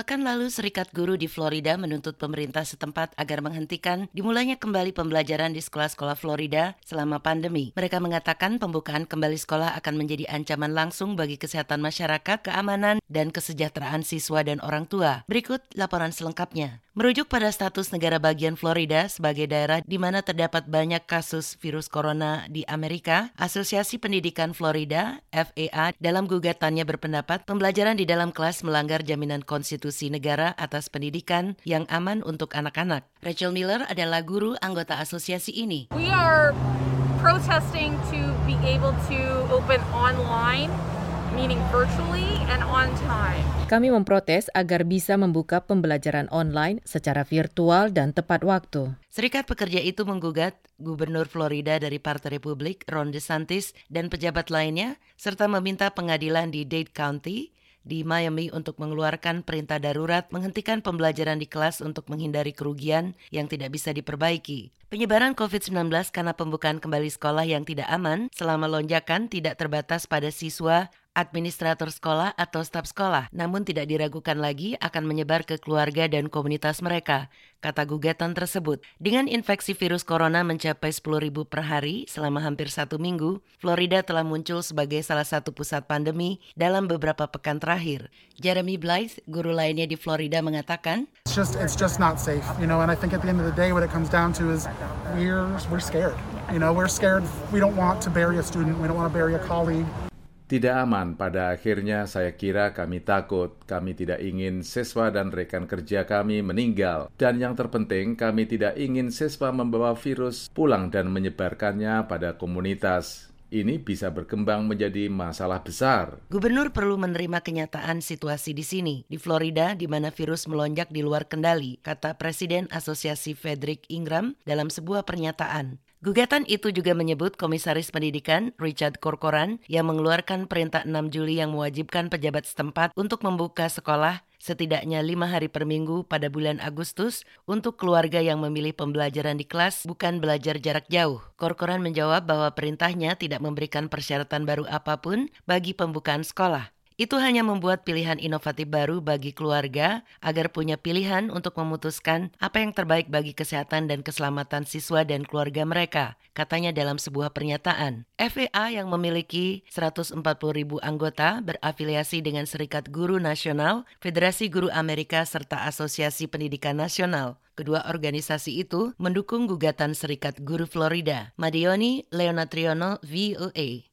Pekan lalu, Serikat Guru di Florida menuntut pemerintah setempat agar menghentikan dimulainya kembali pembelajaran di sekolah-sekolah Florida selama pandemi. Mereka mengatakan pembukaan kembali sekolah akan menjadi ancaman langsung bagi kesehatan masyarakat, keamanan, dan kesejahteraan siswa dan orang tua. Berikut laporan selengkapnya. Merujuk pada status negara bagian Florida sebagai daerah di mana terdapat banyak kasus virus corona di Amerika, Asosiasi Pendidikan Florida (FAA) dalam gugatannya berpendapat pembelajaran di dalam kelas melanggar jaminan konstitusi negara atas pendidikan yang aman untuk anak-anak. Rachel Miller adalah guru anggota asosiasi ini. We are protesting to be able to open online meaning virtually and on time. Kami memprotes agar bisa membuka pembelajaran online secara virtual dan tepat waktu. Serikat pekerja itu menggugat Gubernur Florida dari Partai Republik Ron DeSantis dan pejabat lainnya serta meminta pengadilan di Dade County di Miami untuk mengeluarkan perintah darurat menghentikan pembelajaran di kelas untuk menghindari kerugian yang tidak bisa diperbaiki. Penyebaran COVID-19 karena pembukaan kembali sekolah yang tidak aman selama lonjakan tidak terbatas pada siswa administrator sekolah atau staf sekolah, namun tidak diragukan lagi akan menyebar ke keluarga dan komunitas mereka, kata gugatan tersebut. Dengan infeksi virus corona mencapai 10 ribu per hari selama hampir satu minggu, Florida telah muncul sebagai salah satu pusat pandemi dalam beberapa pekan terakhir. Jeremy Blythe, guru lainnya di Florida mengatakan, It's just, it's just not safe, you know, and I think at the end of the day what it comes down to is we're, we're scared. You know, we're scared. We don't want to bury a student. We don't want to bury a colleague. Tidak aman, pada akhirnya saya kira kami takut, kami tidak ingin siswa dan rekan kerja kami meninggal, dan yang terpenting kami tidak ingin siswa membawa virus pulang dan menyebarkannya pada komunitas. Ini bisa berkembang menjadi masalah besar. Gubernur perlu menerima kenyataan situasi di sini, di Florida, di mana virus melonjak di luar kendali, kata Presiden Asosiasi Frederick Ingram dalam sebuah pernyataan. Gugatan itu juga menyebut Komisaris Pendidikan Richard Corcoran yang mengeluarkan perintah 6 Juli yang mewajibkan pejabat setempat untuk membuka sekolah setidaknya lima hari per minggu pada bulan Agustus untuk keluarga yang memilih pembelajaran di kelas bukan belajar jarak jauh. Corcoran menjawab bahwa perintahnya tidak memberikan persyaratan baru apa pun bagi pembukaan sekolah. Itu hanya membuat pilihan inovatif baru bagi keluarga agar punya pilihan untuk memutuskan apa yang terbaik bagi kesehatan dan keselamatan siswa dan keluarga mereka, katanya dalam sebuah pernyataan. FAA yang memiliki 140 ribu anggota berafiliasi dengan Serikat Guru Nasional, Federasi Guru Amerika, serta Asosiasi Pendidikan Nasional. Kedua organisasi itu mendukung gugatan Serikat Guru Florida. Madioni Leonatriono, VOA.